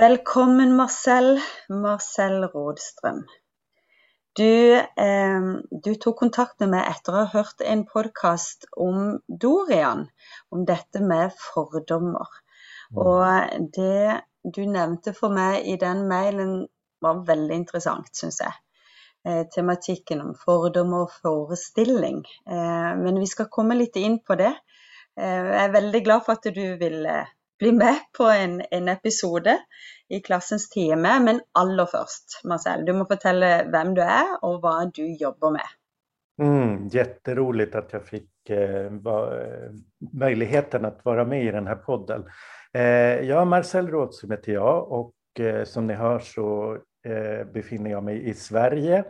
Välkommen Marcel, Marcel Rådström. Du, eh, du, tog kontakt med mig efter att ha hört en podcast om Dorian, om detta med fördomar. Mm. Och det du nämnde för mig i den mailen var väldigt intressant, syns jag. Eh, tematiken om fördomar och föreställning. Eh, men vi ska komma lite in på det. Eh, jag är väldigt glad för att du vill bli med på en, en episode i klassens time. Men allra först, Marcel, du måste berätta vem du är och vad du jobbar med. Mm, jätteroligt att jag fick eh, va, eh, möjligheten att vara med i den här podden. Eh, jag, Marcel Rådström heter jag och eh, som ni hör så eh, befinner jag mig i Sverige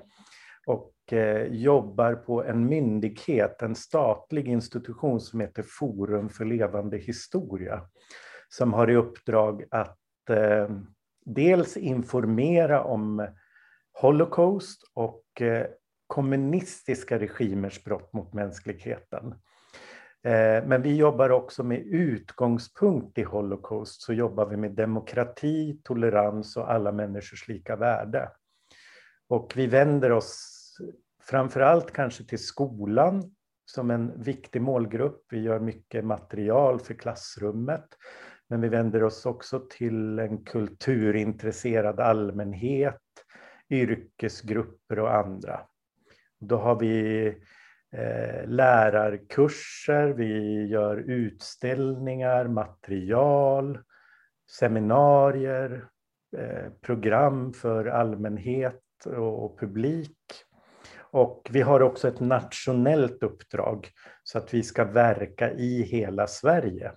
och eh, jobbar på en myndighet, en statlig institution som heter Forum för levande historia som har i uppdrag att eh, dels informera om Holocaust och eh, kommunistiska regimers brott mot mänskligheten. Eh, men vi jobbar också med utgångspunkt i Holocaust, så jobbar vi med demokrati, tolerans och alla människors lika värde. Och vi vänder oss framför allt kanske till skolan som en viktig målgrupp. Vi gör mycket material för klassrummet. Men vi vänder oss också till en kulturintresserad allmänhet, yrkesgrupper och andra. Då har vi eh, lärarkurser, vi gör utställningar, material, seminarier, eh, program för allmänhet och publik. Och vi har också ett nationellt uppdrag så att vi ska verka i hela Sverige.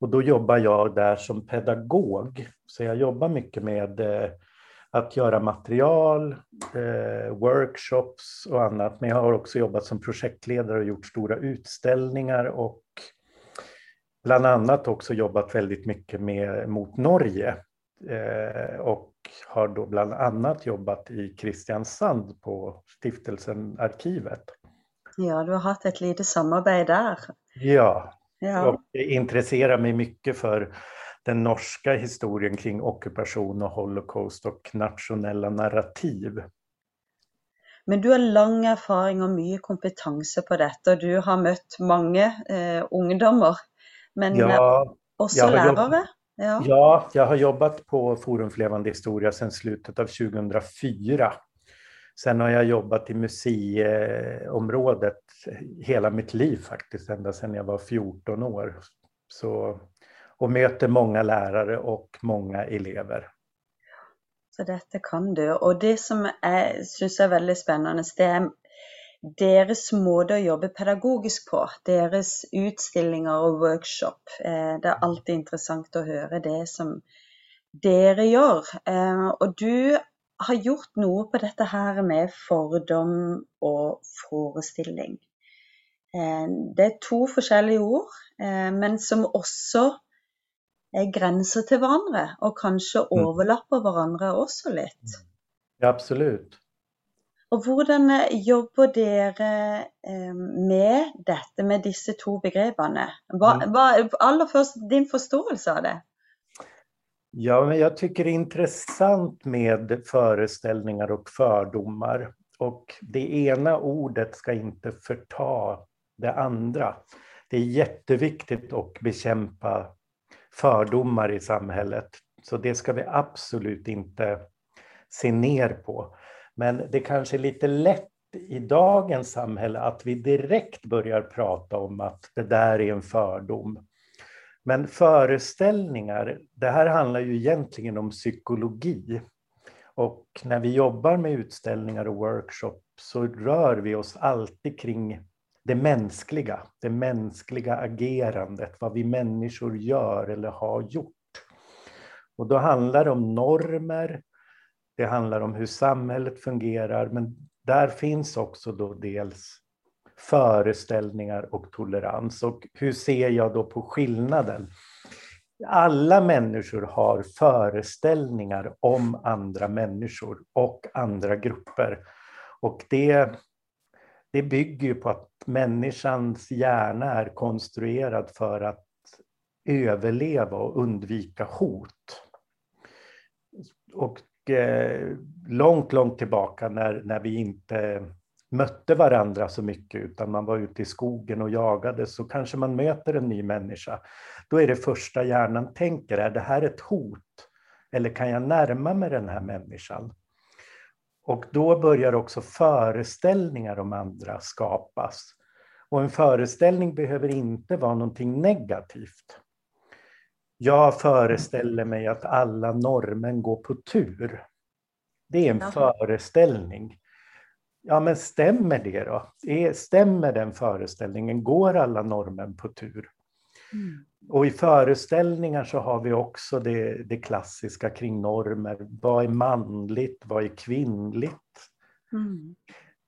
Och då jobbar jag där som pedagog. Så jag jobbar mycket med eh, att göra material, eh, workshops och annat. Men jag har också jobbat som projektledare och gjort stora utställningar och bland annat också jobbat väldigt mycket med, mot Norge. Eh, och har då bland annat jobbat i Kristiansand på Stiftelsen Arkivet. Ja, du har haft ett litet samarbete där. Ja, Ja. Och intresserar mig mycket för den norska historien kring ockupation och holocaust och nationella narrativ. Men du har lång erfarenhet och mycket kompetens på detta. Du har mött många eh, ungdomar, men ja, också lärare. Ja. ja, jag har jobbat på Forum för levande historia sedan slutet av 2004. Sen har jag jobbat i museiområdet hela mitt liv faktiskt, ända sedan jag var 14 år. Så, och möter många lärare och många elever. Så detta kan du. Och det som jag syns är väldigt spännande, det är deras måte att jobba pedagogiskt på, deras utställningar och workshop. Eh, det är alltid intressant att höra det som dere gör. Eh, och du har gjort något på detta här med fördom och föreställning. Eh, det är två olika ord, eh, men som också är gränser till varandra och kanske mm. överlappar varandra också lite. Mm. Ja, absolut. Och hur jobbar dere med detta, med dessa två begreppen? Mm. allra först din förståelse av det? Ja, men jag tycker det är intressant med föreställningar och fördomar. Och det ena ordet ska inte förta det andra. Det är jätteviktigt att bekämpa fördomar i samhället. Så det ska vi absolut inte se ner på. Men det kanske är lite lätt i dagens samhälle att vi direkt börjar prata om att det där är en fördom. Men föreställningar, det här handlar ju egentligen om psykologi. Och när vi jobbar med utställningar och workshops så rör vi oss alltid kring det mänskliga, det mänskliga agerandet, vad vi människor gör eller har gjort. Och då handlar det om normer, det handlar om hur samhället fungerar, men där finns också då dels föreställningar och tolerans. Och hur ser jag då på skillnaden? Alla människor har föreställningar om andra människor och andra grupper. Och det, det bygger ju på att människans hjärna är konstruerad för att överleva och undvika hot. Och eh, långt, långt tillbaka när, när vi inte mötte varandra så mycket utan man var ute i skogen och jagade så kanske man möter en ny människa. Då är det första hjärnan tänker, är det här ett hot? Eller kan jag närma mig den här människan? Och då börjar också föreställningar om andra skapas. Och en föreställning behöver inte vara någonting negativt. Jag föreställer mig att alla norrmän går på tur. Det är en ja. föreställning. Ja, men stämmer det då? Stämmer den föreställningen? Går alla norrmän på tur? Mm. Och i föreställningar så har vi också det, det, klassiska kring normer. Vad är manligt? Vad är kvinnligt? Mm.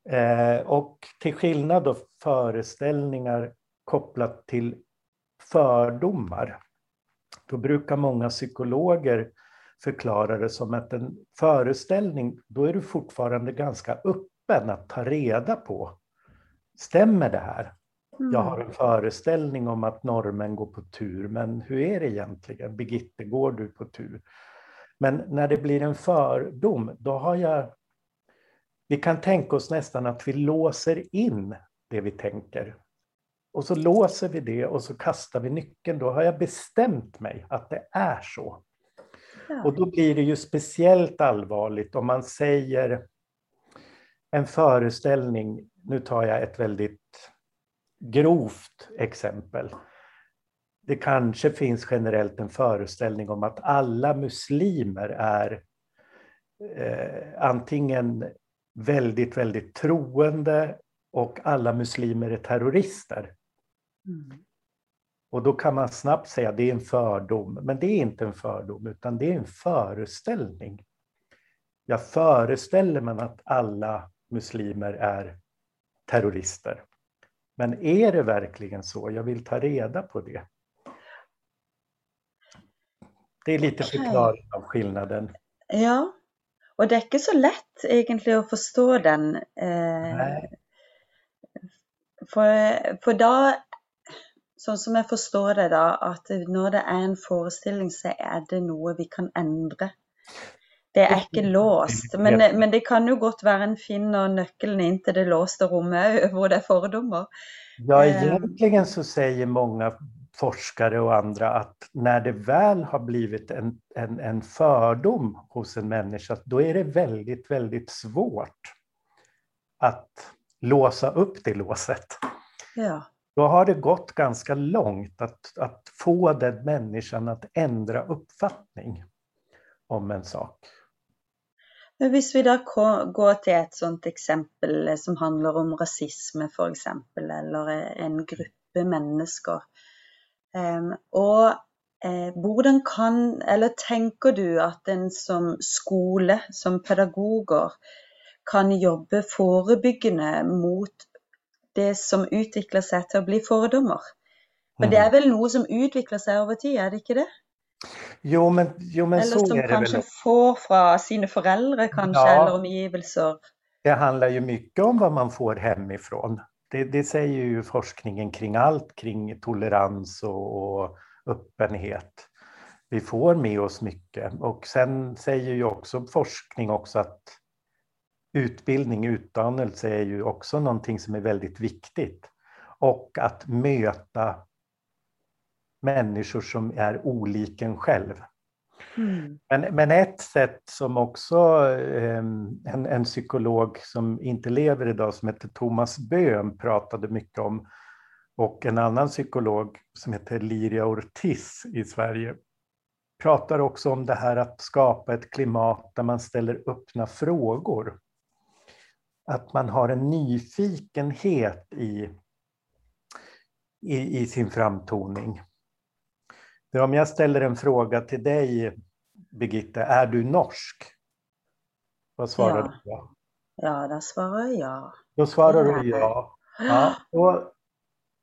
Eh, och till skillnad då föreställningar kopplat till fördomar, då brukar många psykologer förklara det som att en föreställning, då är du fortfarande ganska öppen att ta reda på, stämmer det här? Mm. Jag har en föreställning om att norrmän går på tur, men hur är det egentligen? Birgitte, går du på tur? Men när det blir en fördom, då har jag... Vi kan tänka oss nästan att vi låser in det vi tänker. Och så låser vi det och så kastar vi nyckeln. Då har jag bestämt mig att det är så. Ja. Och då blir det ju speciellt allvarligt om man säger en föreställning, nu tar jag ett väldigt grovt exempel. Det kanske finns generellt en föreställning om att alla muslimer är eh, antingen väldigt, väldigt troende och alla muslimer är terrorister. Mm. Och då kan man snabbt säga att det är en fördom, men det är inte en fördom utan det är en föreställning. Jag föreställer mig att alla muslimer är terrorister. Men är det verkligen så? Jag vill ta reda på det. Det är lite förklaring av skillnaden. Ja, och det är inte så lätt egentligen att förstå den. Eh, för, för då, så som jag förstår det då, att när det är en föreställning så är det något vi kan ändra. Det är inte låst, men, men det kan ju gott vara en finner nyckeln in till det låsta rummet där det är fördomar. Ja, ehm. egentligen så säger många forskare och andra att när det väl har blivit en, en, en fördom hos en människa, då är det väldigt, väldigt svårt att låsa upp det låset. Ja. Då har det gått ganska långt att, att få den människan att ändra uppfattning om en sak. Men hvis vi då går till ett sånt exempel som handlar om rasism för exempel, eller en grupp människor. Ehm, och eh, hur kan, eller tänker du att en som skole, som pedagoger, kan jobba förebyggande mot det som utvecklar sig till att bli fördomar? För det är mm. väl något som utvecklar sig över tid, är det inte det? Jo, men, jo, men eller så som väl. får från sina föräldrar kanske, ja, eller omgivelser. Det handlar ju mycket om vad man får hemifrån. Det, det säger ju forskningen kring allt kring tolerans och, och öppenhet. Vi får med oss mycket och sen säger ju också forskning också att utbildning, utdannelse är ju också någonting som är väldigt viktigt. Och att möta människor som är olika en själv. Mm. Men, men ett sätt som också eh, en, en psykolog som inte lever idag som heter Thomas Böhm pratade mycket om och en annan psykolog som heter Liria Ortiz i Sverige pratar också om det här att skapa ett klimat där man ställer öppna frågor. Att man har en nyfikenhet i, i, i sin framtoning. Om jag ställer en fråga till dig, Birgitta, är du norsk? Vad svarar ja. du då? Ja, då svarar jag. Då svarar du ja. ja. Då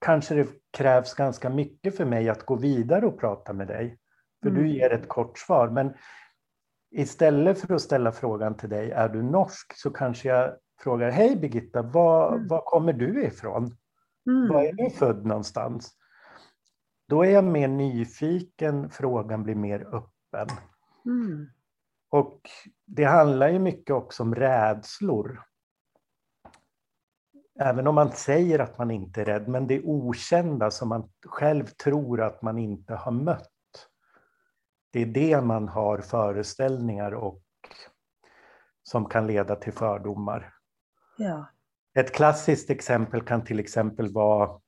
kanske det krävs ganska mycket för mig att gå vidare och prata med dig. För mm. du ger ett kort svar. Men istället för att ställa frågan till dig, är du norsk? Så kanske jag frågar, hej Birgitta, var, mm. var kommer du ifrån? Mm. Var är du född någonstans? Då är jag mer nyfiken, frågan blir mer öppen. Mm. Och det handlar ju mycket också om rädslor. Även om man säger att man inte är rädd, men det okända som man själv tror att man inte har mött. Det är det man har föreställningar och som kan leda till fördomar. Ja. Ett klassiskt exempel kan till exempel vara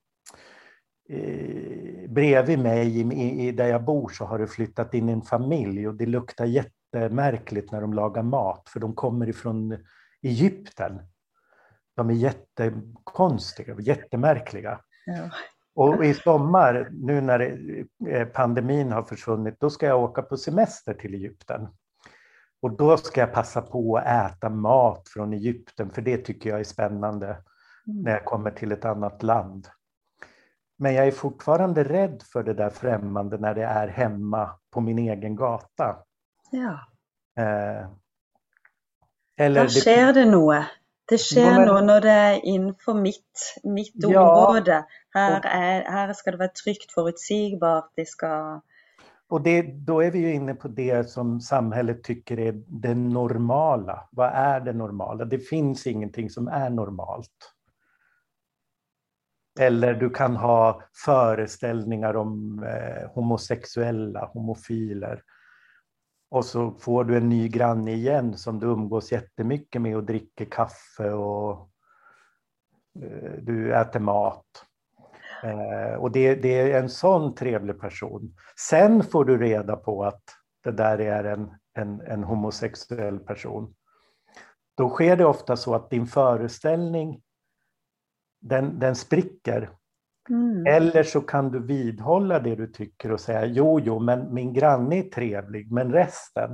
eh, bredvid mig i, i, där jag bor så har det flyttat in en familj och det luktar jättemärkligt när de lagar mat för de kommer ifrån Egypten. De är jättekonstiga och jättemärkliga. Ja. Och i sommar, nu när eh, pandemin har försvunnit, då ska jag åka på semester till Egypten. Och då ska jag passa på att äta mat från Egypten, för det tycker jag är spännande mm. när jag kommer till ett annat land. Men jag är fortfarande rädd för det där främmande när det är hemma på min egen gata. Ja. Eh, eller Där sker det något. Det sker men, noe når det är inför mitt, mitt ja, område. Här, är, här ska det vara tryggt, förutsägbart. Det ska och det, då är vi ju inne på det som samhället tycker är det normala. Vad är det normala? Det finns ingenting som är normalt. Eller du kan ha föreställningar om eh, homosexuella, homofiler. Och så får du en ny granne igen som du umgås jättemycket med och dricker kaffe och eh, du äter mat. Eh, och det, det, är en sån trevlig person. Sen får du reda på att det där är en, en, en homosexuell person. Då sker det ofta så att din föreställning den, den spricker. Mm. Eller så kan du vidhålla det du tycker och säga jo, jo, men min granne är trevlig, men resten?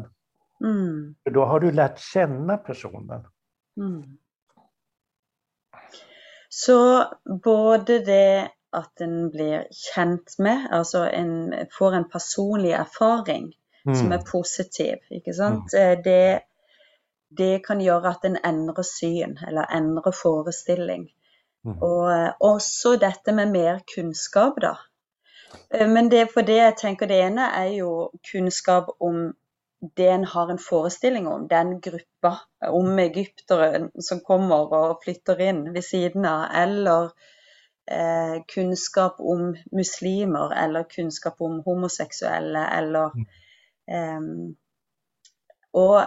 Mm. För då har du lärt känna personen. Mm. Så både det att en blir känd med, alltså en får en personlig erfaring mm. som är positiv. Ikke sant? Mm. Det, det kan göra att en ändrar syn eller ändrar föreställning. Mm. Och eh, detta med mer kunskap då. Eh, men det för det jag tänker det ena är ju kunskap om det en har en föreställning om, den gruppen, om egypteren som kommer och flyttar in vid sidan av, eller eh, kunnskap om muslimer eller kunnskap om homosexuella eller eh, Och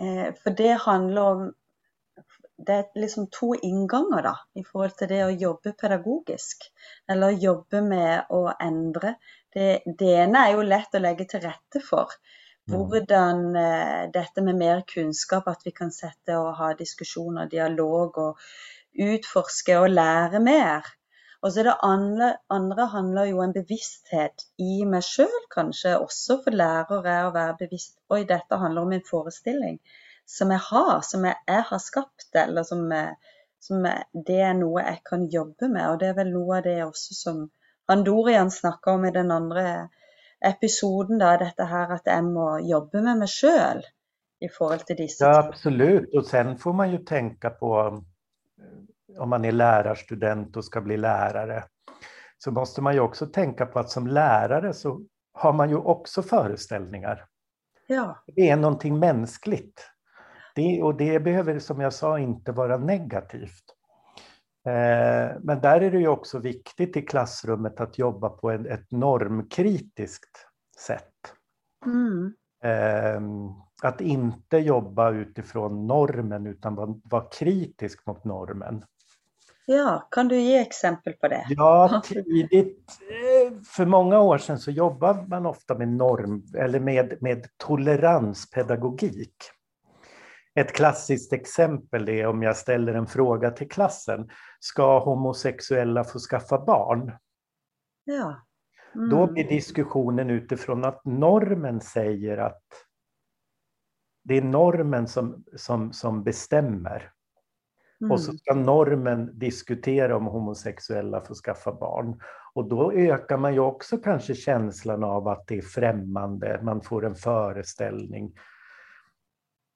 eh, för det handlar om det är liksom två ingångar då, i förhållande till det att jobba pedagogiskt eller jobba med att ändra. Det, det är ju lätt att lägga till rätta för. Hvordan eh, detta med mer kunskap, att vi kan sätta och ha diskussioner, dialog och utforska och lära mer. Och så det andra, andra handlar ju om bevissthet i mig själv kanske också för lärare att vara bevisst. Oj, detta handlar om en föreställning som jag har, som jag, jag har skapat eller som, som det är något jag kan jobba med. Och det är väl något av det också som han Dorian snackade om i den andra episoden, då, detta här att jag måste jobba med mig själv i förhållande till dessa. Ja, absolut. Och sen får man ju tänka på om man är lärarstudent och ska bli lärare, så måste man ju också tänka på att som lärare så har man ju också föreställningar. Ja. Det är någonting mänskligt. Det, och det behöver, som jag sa, inte vara negativt. Eh, men där är det ju också viktigt i klassrummet att jobba på en, ett normkritiskt sätt. Mm. Eh, att inte jobba utifrån normen utan vara, vara kritisk mot normen. Ja, kan du ge exempel på det? Ja, tidigt, eh, för många år sedan så jobbade man ofta med norm eller med, med toleranspedagogik. Ett klassiskt exempel är om jag ställer en fråga till klassen. Ska homosexuella få skaffa barn? Ja. Mm. Då blir diskussionen utifrån att normen säger att det är normen som, som, som bestämmer. Mm. Och så mm. ska normen diskutera om homosexuella får skaffa barn. Och då ökar man ju också kanske känslan av att det är främmande, man får en föreställning.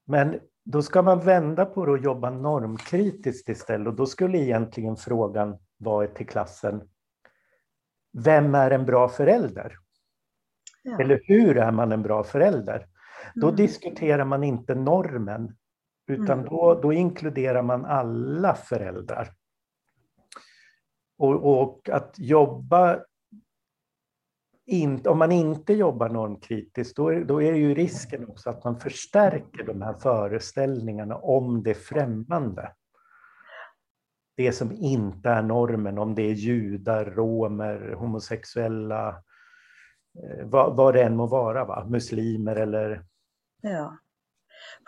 Men då ska man vända på det och jobba normkritiskt istället och då skulle egentligen frågan vara till klassen vem är en bra förälder? Ja. Eller hur är man en bra förälder? Då mm. diskuterar man inte normen, utan mm. då, då inkluderar man alla föräldrar. Och, och att jobba in, om man inte jobbar normkritiskt, då är, då är ju risken också att man förstärker de här föreställningarna om det främmande. Det som inte är normen, om det är judar, romer, homosexuella, eh, vad, vad det än må vara, va? muslimer eller... Ja.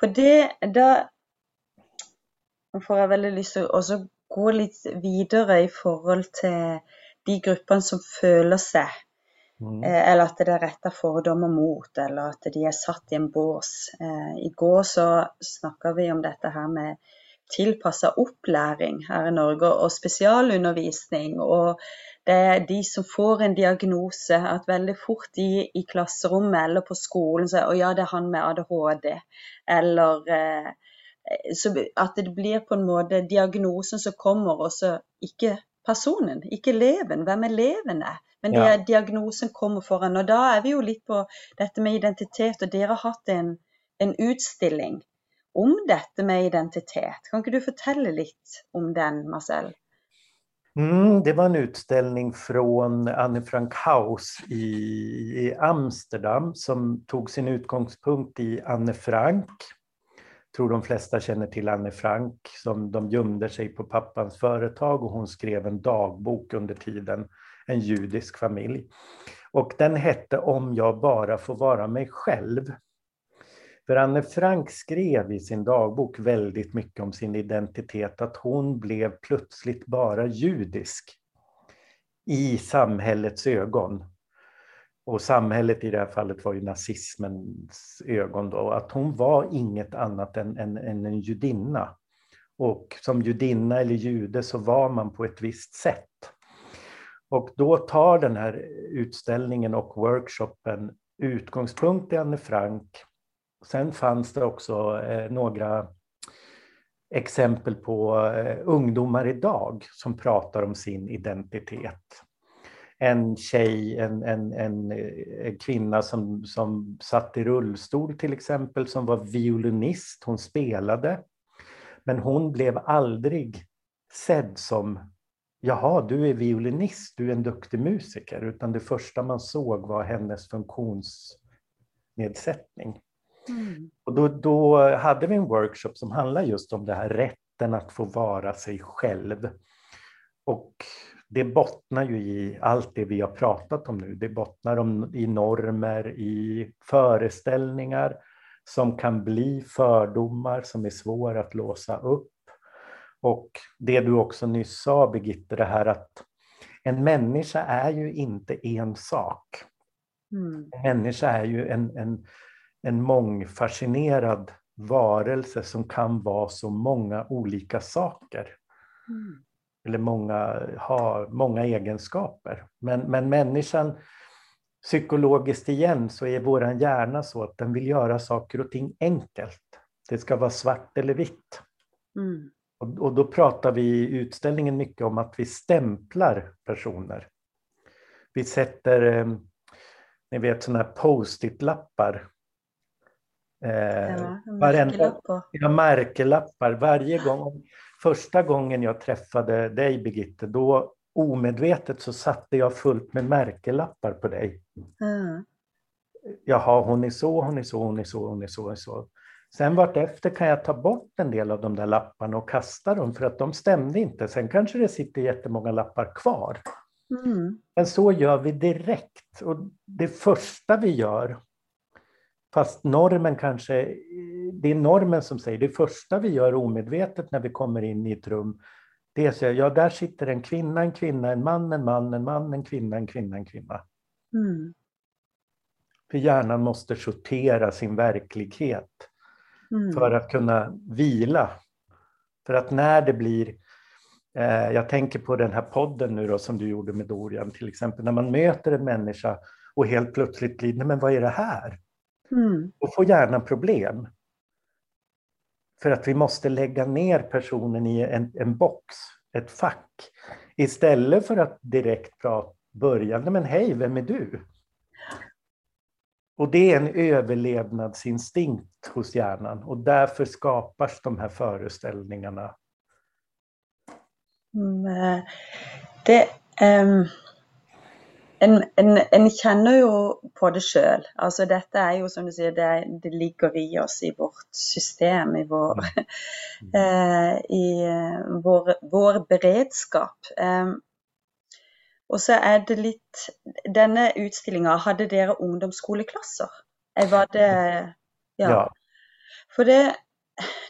For det, da får jeg veldig lyst til å gå litt videre i forhold til de gruppene som føler seg Mm. Eh, eller at det er retta fordommer mot, eller at de er satt i en bås. Eh, I går så snakka vi om dette her med tilpassa opplæring her i Norge, og spesialundervisning. Og det er de som får en diagnose, at veldig fort de i klasserommet eller på skolen sier å ja, det er han med ADHD. Eller eh, eh at det blir på en måte diagnosen som kommer, og så ikke personen, ikke eleven. Hvem eleven er. Men det, ja. diagnosen kommer foran. Og da er vi jo litt på dette med identitet, og dere har hatt en, en utstilling om dette med identitet. Kan ikke du fortelle litt om den, Marcel? Mm, det var en utställning från Anne Frank Haus i, i, Amsterdam som tog sin utgångspunkt i Anne Frank. Jag tror de flesta känner till Anne Frank som de gömde sig på pappans företag och hon skrev en dagbok under tiden en judisk familj. Och den hette Om jag bara får vara mig själv. För Anne Frank skrev i sin dagbok väldigt mycket om sin identitet, att hon blev plötsligt bara judisk i samhällets ögon. Och samhället i det här fallet var ju nazismens ögon då, att hon var inget annat än, än, än en judinna. Och som judinna eller jude så var man på ett visst sätt. Och då tar den här utställningen och workshopen utgångspunkt i Anne Frank. Sen fanns det också eh, några exempel på eh, ungdomar idag som pratar om sin identitet. En tjej, en, en, en, en, kvinna som, som satt i rullstol till exempel, som var violinist, hon spelade. Men hon blev aldrig sedd som jaha, du är violinist, du är en duktig musiker, utan det första man såg var hennes funktionsnedsättning. Mm. Och då, då hade vi en workshop som handlade just om det här rätten att få vara sig själv. Och det bottnar ju i allt det vi har pratat om nu. Det bottnar om, i normer, i föreställningar som kan bli fördomar som är svåra att låsa upp och det du också nyss sa, Birgitte, det här att en människa är ju inte en sak. Mm. En människa är ju en, en, en mångfascinerad varelse som kan vara så många olika saker. Mm. Eller många, ha många egenskaper. Men, men människan, psykologiskt igen, så är vår hjärna så att den vill göra saker och ting enkelt. Det ska vara svart eller vitt. Mm. Och, då pratar vi i utställningen mycket om att vi stämplar personer. Vi sätter, eh, ni vet sådana här post-it-lappar. Eh, ja, märkelappar. Ja, märkelappar. Varje gång. Första gången jag träffade dig Birgitte, då omedvetet så satte jag fullt med märkelappar på dig. Mm. Jaha, hon är så, hon är så, hon är så, hon är så, hon är så. Sen vartefter kan jag ta bort en del av de där lapparna och kasta dem för att de stämde inte. Sen kanske det sitter jättemånga lappar kvar. Mm. Men så gör vi direkt. Och det första vi gör, fast normen kanske, det är normen som säger det första vi gör omedvetet när vi kommer in i ett rum, det är säga, ja där sitter en kvinna, en kvinna, en man, en man, en man, en kvinna, en kvinna, en kvinna. Mm. För hjärnan måste sortera sin verklighet mm. för att kunna vila. För att när det blir, eh, jag tänker på den här podden nu då som du gjorde med Dorian till exempel, när man möter en människa och helt plötsligt blir, nej men vad är det här? Mm. Då får hjärnan problem. För att vi måste lägga ner personen i en, en box, ett fack, istället för att direkt prata börja, men hej, vem är du? Och det är en överlevnadsinstinkt hos hjärnan och därför skapas de här föreställningarna. Mm, eh, det, um, en, en, en, känner ju på det själv. Alltså detta är ju som du säger, det, det ligger i oss, i vårt system, i vår, mm. uh, i vår, vår beredskap. Um, och så är det lite, denna utställningen, hade dere ungdomsskoleklasser? Var det, ja. ja. För det,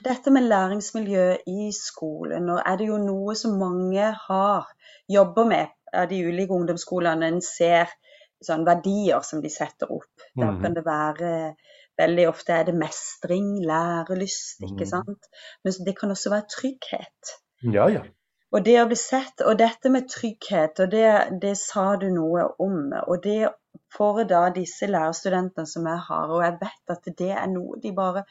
detta med läringsmiljö i skolan, och är det ju något som många har, jobbar med, av de olika ungdomsskolorna, en ser sån värdier som de sätter upp. Mm. Där kan det vara, väldigt ofta är det mästring, lärelyst, mm. inte sant? Men det kan också vara trygghet. Ja, ja. Och det å bli sett, och detta med trygghet, och det, det sa du något om. och det för da disse lærerstudentene som jeg har, og jeg vet at det er noe de bare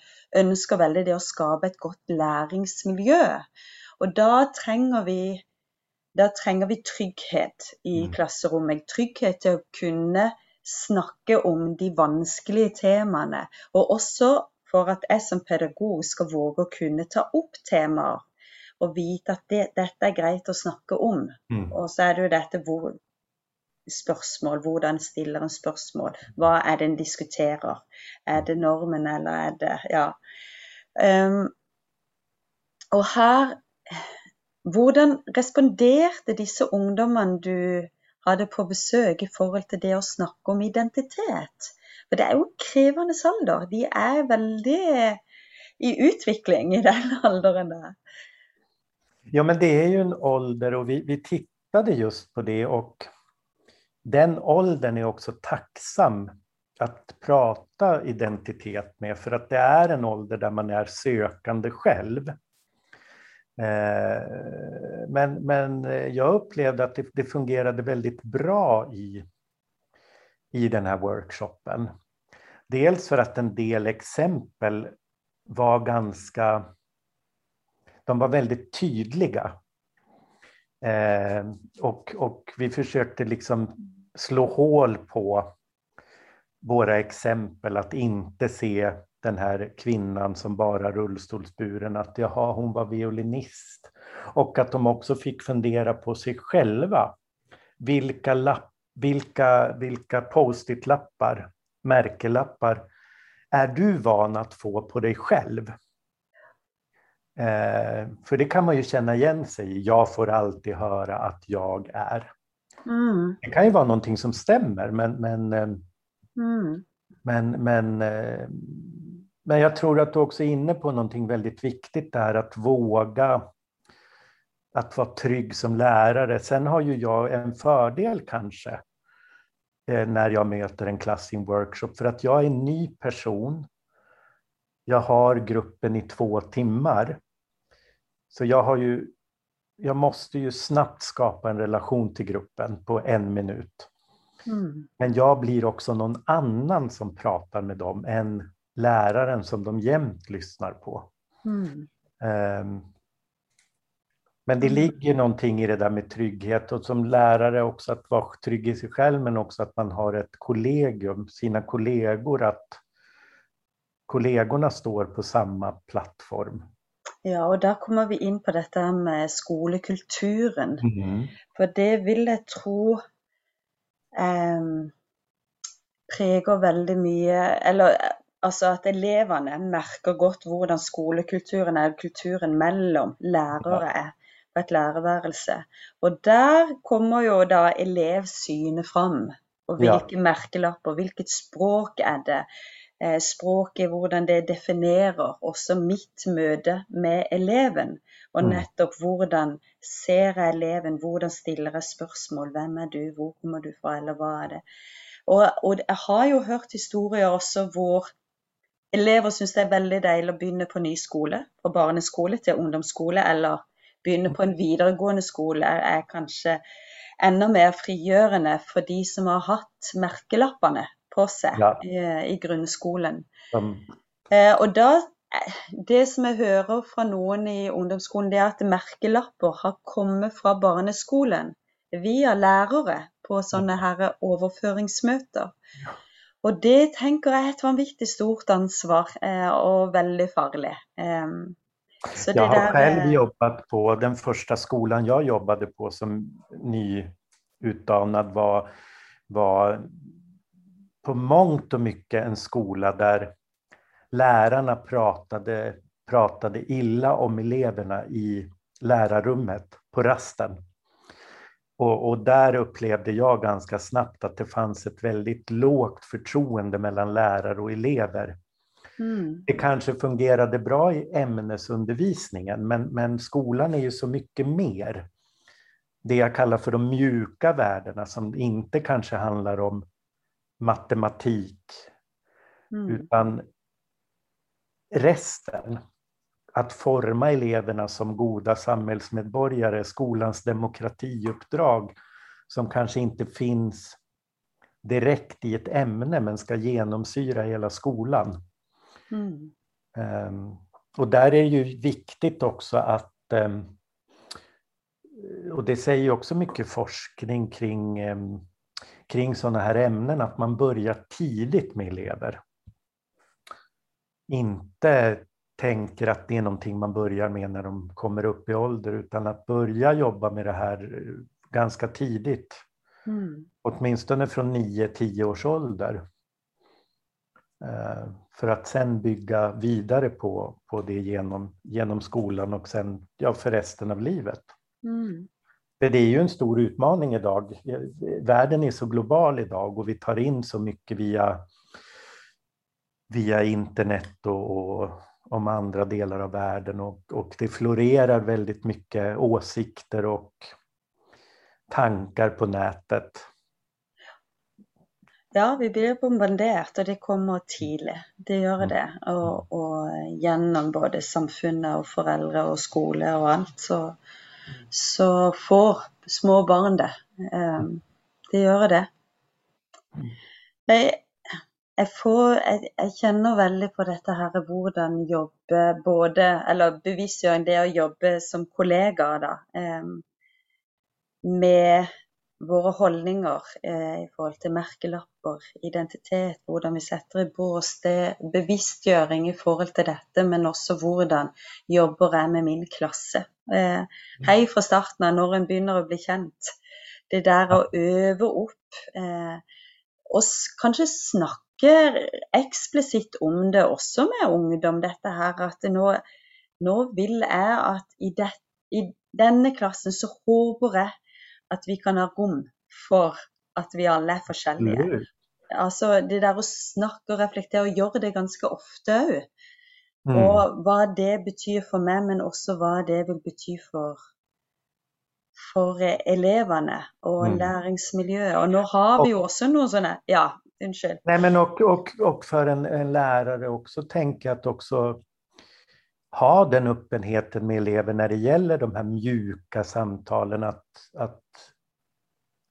ønsker veldig, det å skape et godt læringsmiljø. Og da trenger vi, da trenger vi trygghet i mm. klasserommet. Trygghet til å kunne snakke om de vanskelige temaene. Og også for at jeg som pedagog skal våge å kunne ta opp temaer og vite at det, dette er greit å snakke om. Mm. Og så er det jo dette hvor spørsmål, hvordan stiller en spørsmål, hva er det en diskuterer? Er det normen, eller er det Ja. Um, og her Hvordan responderte disse ungdommene du hadde på besøk i forhold til det å snakke om identitet? For det er jo krevende alder. De er veldig i utvikling i den alderen der. Ja, men det är ju en ålder och vi, vi tittade just på det och den åldern är också tacksam att prata identitet med för att det är en ålder där man är sökande själv. Eh, men, men eh, jag upplevde att det, det fungerade väldigt bra i, i den här workshopen. Dels för att en del exempel var ganska de var väldigt tydliga. Eh, och, och vi försökte liksom slå hål på våra exempel, att inte se den här kvinnan som bara rullstolsburen, att jaha, hon var violinist. Och att de också fick fundera på sig själva. Vilka, lapp, vilka, vilka post-it-lappar, märkelappar, är du van att få på dig själv? Eh, för det kan man ju känna igen sig i. Jag får alltid höra att jag är. Mm. Det kan ju vara någonting som stämmer, men, men, eh, mm. men, men, eh, men jag tror att du också är inne på någonting väldigt viktigt där, att våga att vara trygg som lärare. Sen har ju jag en fördel kanske eh, när jag möter en klass i en workshop, för att jag är en ny person. Jag har gruppen i två timmar. Så jag har ju, jag måste ju snabbt skapa en relation till gruppen på en minut. Mm. Men jag blir också någon annan som pratar med dem än läraren som de jämt lyssnar på. Mm. Um, men det mm. ligger någonting i det där med trygghet och som lärare också att vara trygg i sig själv men också att man har ett kollegium, sina kollegor, att kollegorna står på samma plattform. Ja, och där kommer vi in på detta med skolekulturen. Mm. För det vill jag tro eh, preger väldigt mycket, eller alltså att eleverna märker gott hur skolekulturen är, kulturen mellan lärare är på ett lärarvärelse. Och där kommer ju då elevsynet fram. Och vilka ja. märkelappar, vilket språk är det? Eh, språket, hvordan det definerer også mitt møte med eleven. Og mm. nettopp hvordan ser jeg eleven, hvordan stiller jeg spørsmål, hvem er du, hvor kommer du fra, eller hva er det. Og, og jeg har jo hørt historier også hvor elever syns det er veldig deilig å begynne på ny skole, fra barneskole til ungdomsskole, eller begynne på en videregående skole er kanskje enda mer frigjørende for de som har hatt merkelappene på sig ja. i, i grundskolan. Mm. Eh, och då, det som jag hör från någon i ungdomsskolan, det är att märkelapper har kommit från barneskolan. via lärare på sådana här överföringsmöten. Och det tänker jag är ett vanvittigt stort ansvar eh, och väldigt farligt. Ehm, så jag har själv jobbat på, den första skolan jag jobbade på som nyutdanad var, var på mångt och mycket en skola där lärarna pratade, pratade illa om eleverna i lärarrummet på rasten. Och, och, där upplevde jag ganska snabbt att det fanns ett väldigt lågt förtroende mellan lärare och elever. Mm. Det kanske fungerade bra i ämnesundervisningen, men, men skolan är ju så mycket mer. Det jag kallar för de mjuka värdena som inte kanske handlar om matematik, mm. utan resten. Att forma eleverna som goda samhällsmedborgare, skolans demokratiuppdrag som kanske inte finns direkt i ett ämne men ska genomsyra hela skolan. Mm. Um, och där är det ju viktigt också att, um, och det säger också mycket forskning kring, um, kring sådana här ämnen, att man börjar tidigt med elever. Inte tänker att det är någonting man börjar med när de kommer upp i ålder, utan att börja jobba med det här ganska tidigt. Mm. Åtminstone från 9-10 års ålder. Eh, för att sen bygga vidare på, på det genom, genom skolan och sen ja, för resten av livet. Mm. För det är ju en stor utmaning idag. Världen är så global idag och vi tar in så mycket via, via internet och, och om andra delar av världen och, och det florerar väldigt mycket åsikter och tankar på nätet. Ja, vi blir bombardert, och det kommer tidlig. Det gör mm. det. Og, og gjennom både samfunnet og foreldre og skole og alt, så, så får små barn det. Um, det gjør det. Jeg, jeg, får, jeg, jeg, kjenner veldig på dette her hvordan jobbe både Eller bevisstgjøring, det å jobbe som kollega, da. Um, med våre holdninger eh, i forhold til merkelapper, identitet, hvordan vi setter i bås, det bevisstgjøring i forhold til dette, men også hvordan jobber jeg med min klasse. Eh, hei fra starten av, når en begynner å bli kjent. Det der å øve opp, eh, og kanskje snakke eksplisitt om det også med ungdom, dette her at nå, nå vil jeg at i, det, i denne klassen så håper jeg at vi kan ha rom for at vi alle er forskjellige. Mm. Altså det der å snakke og reflektere og gjøre det ganske ofte òg. Mm. Og hva det betyr for meg, men også hva det vil bety for, for elevene og mm. läringsmiljö. Och nu har vi ju också någon sån här, ja, unnskyld. Nej, men och, och, och för en, en lärare också tänka att också ha den öppenheten med elever när det gäller de här mjuka samtalen, att, att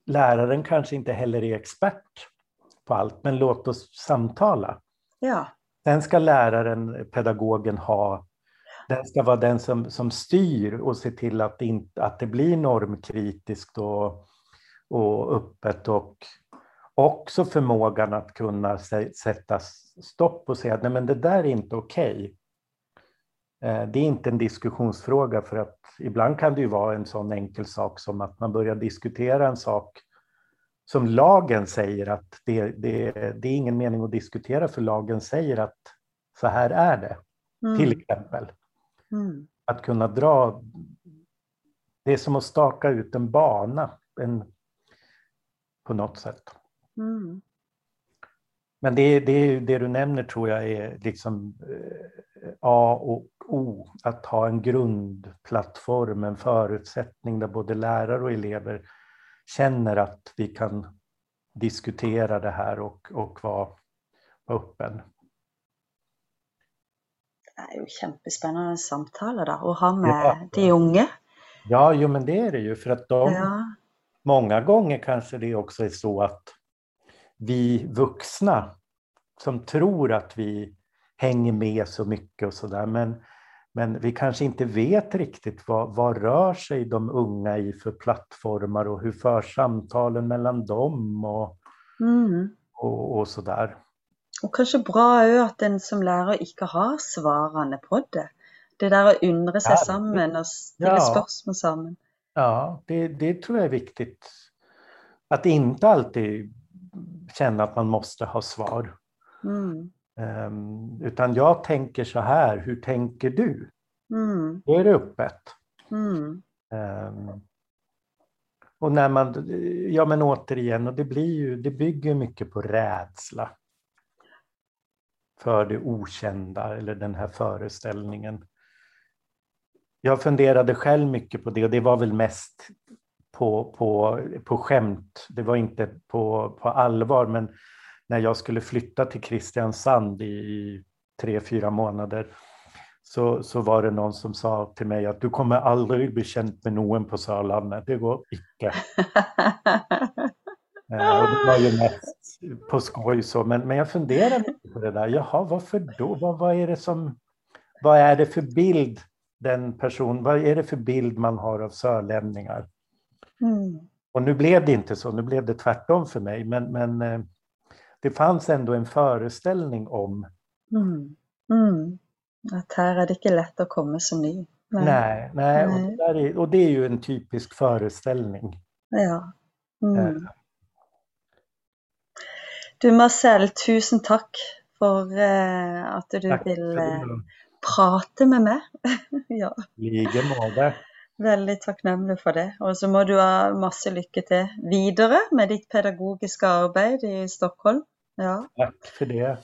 läraren kanske inte heller är expert på allt, men låt oss samtala. Ja. Sen ska läraren, pedagogen, ha den ska vara den som, som styr och ser till att det, inte, att det blir normkritiskt och, och öppet och också förmågan att kunna sätta stopp och säga att nej men det där är inte okej. Okay. Eh, det är inte en diskussionsfråga för att ibland kan det ju vara en sån enkel sak som att man börjar diskutera en sak som lagen säger att det, det, det är ingen mening att diskutera för lagen säger att så här är det. Mm. Till exempel. Mm. Att kunna dra, det är som att staka ut en bana en, på något sätt. Mm. Men det, det, det du nämner tror jag är liksom eh, A och O, att ha en grundplattform, en förutsättning där både lärare och elever känner att vi kan diskutera det här och, och vara, vara öppen. Det är ju kjempespennende samtaler da, å ha med ja. de unga. Ja, jo, men det är det ju för att de, ja. många gånger kanske det också är så att vi vuxna som tror att vi hänger med så mycket och sådär, men Men vi kanske inte vet riktigt vad, vad rör sig de unga i för plattformar och hur förs samtalen mellan dem och, Mm. och, och sådär. Og kanskje bra òg at en som lærer ikke har svarene på det. Det der å undre seg Ja, sammen og stille ja. spørsmål sammen. Ja, det, det tror jag är viktigt. Att inte alltid känna att man måste ha svar. Mm. Ehm, utan jag tänker så här, hur tänker du? Mm. Då är det öppet. Mm. Ehm, och när man, ja men återigen, och det blir ju, det bygger mycket på rädsla. För det okända eller den här föreställningen. Jag funderade själv mycket på det och det var väl mest på, på, på skämt. Det var inte på, på allvar men när jag skulle flytta till Kristiansand i, i tre, fyra månader så, så var det någon som sa till mig att du kommer aldrig bli känd med någon på Sörlandet. Det går icke. Eh, och det var ju mest på skoj så, men, men jag funderar mycket på det där. Jaha, varför då? Vad, vad är det som, vad är det för bild den person, vad är det för bild man har av sörlänningar? Mm. Och nu blev det inte så, nu blev det tvärtom för mig, men, men eh, det fanns ändå en föreställning om, Mm. Mm. At her er det ikke lett å komme som ny. Men- nej, nej, och, Nej. det är, och det är ju en typisk föreställning. Ja. Mm. Eh, Du Marcel, tusen takk for eh, at du tack för vil eh, det. prate med meg. ja, Lige måte. veldig takknemlig for det. Og så må du ha masse lykke til videre med ditt pedagogiske arbeid i Stockholm. Ja. Tack för det.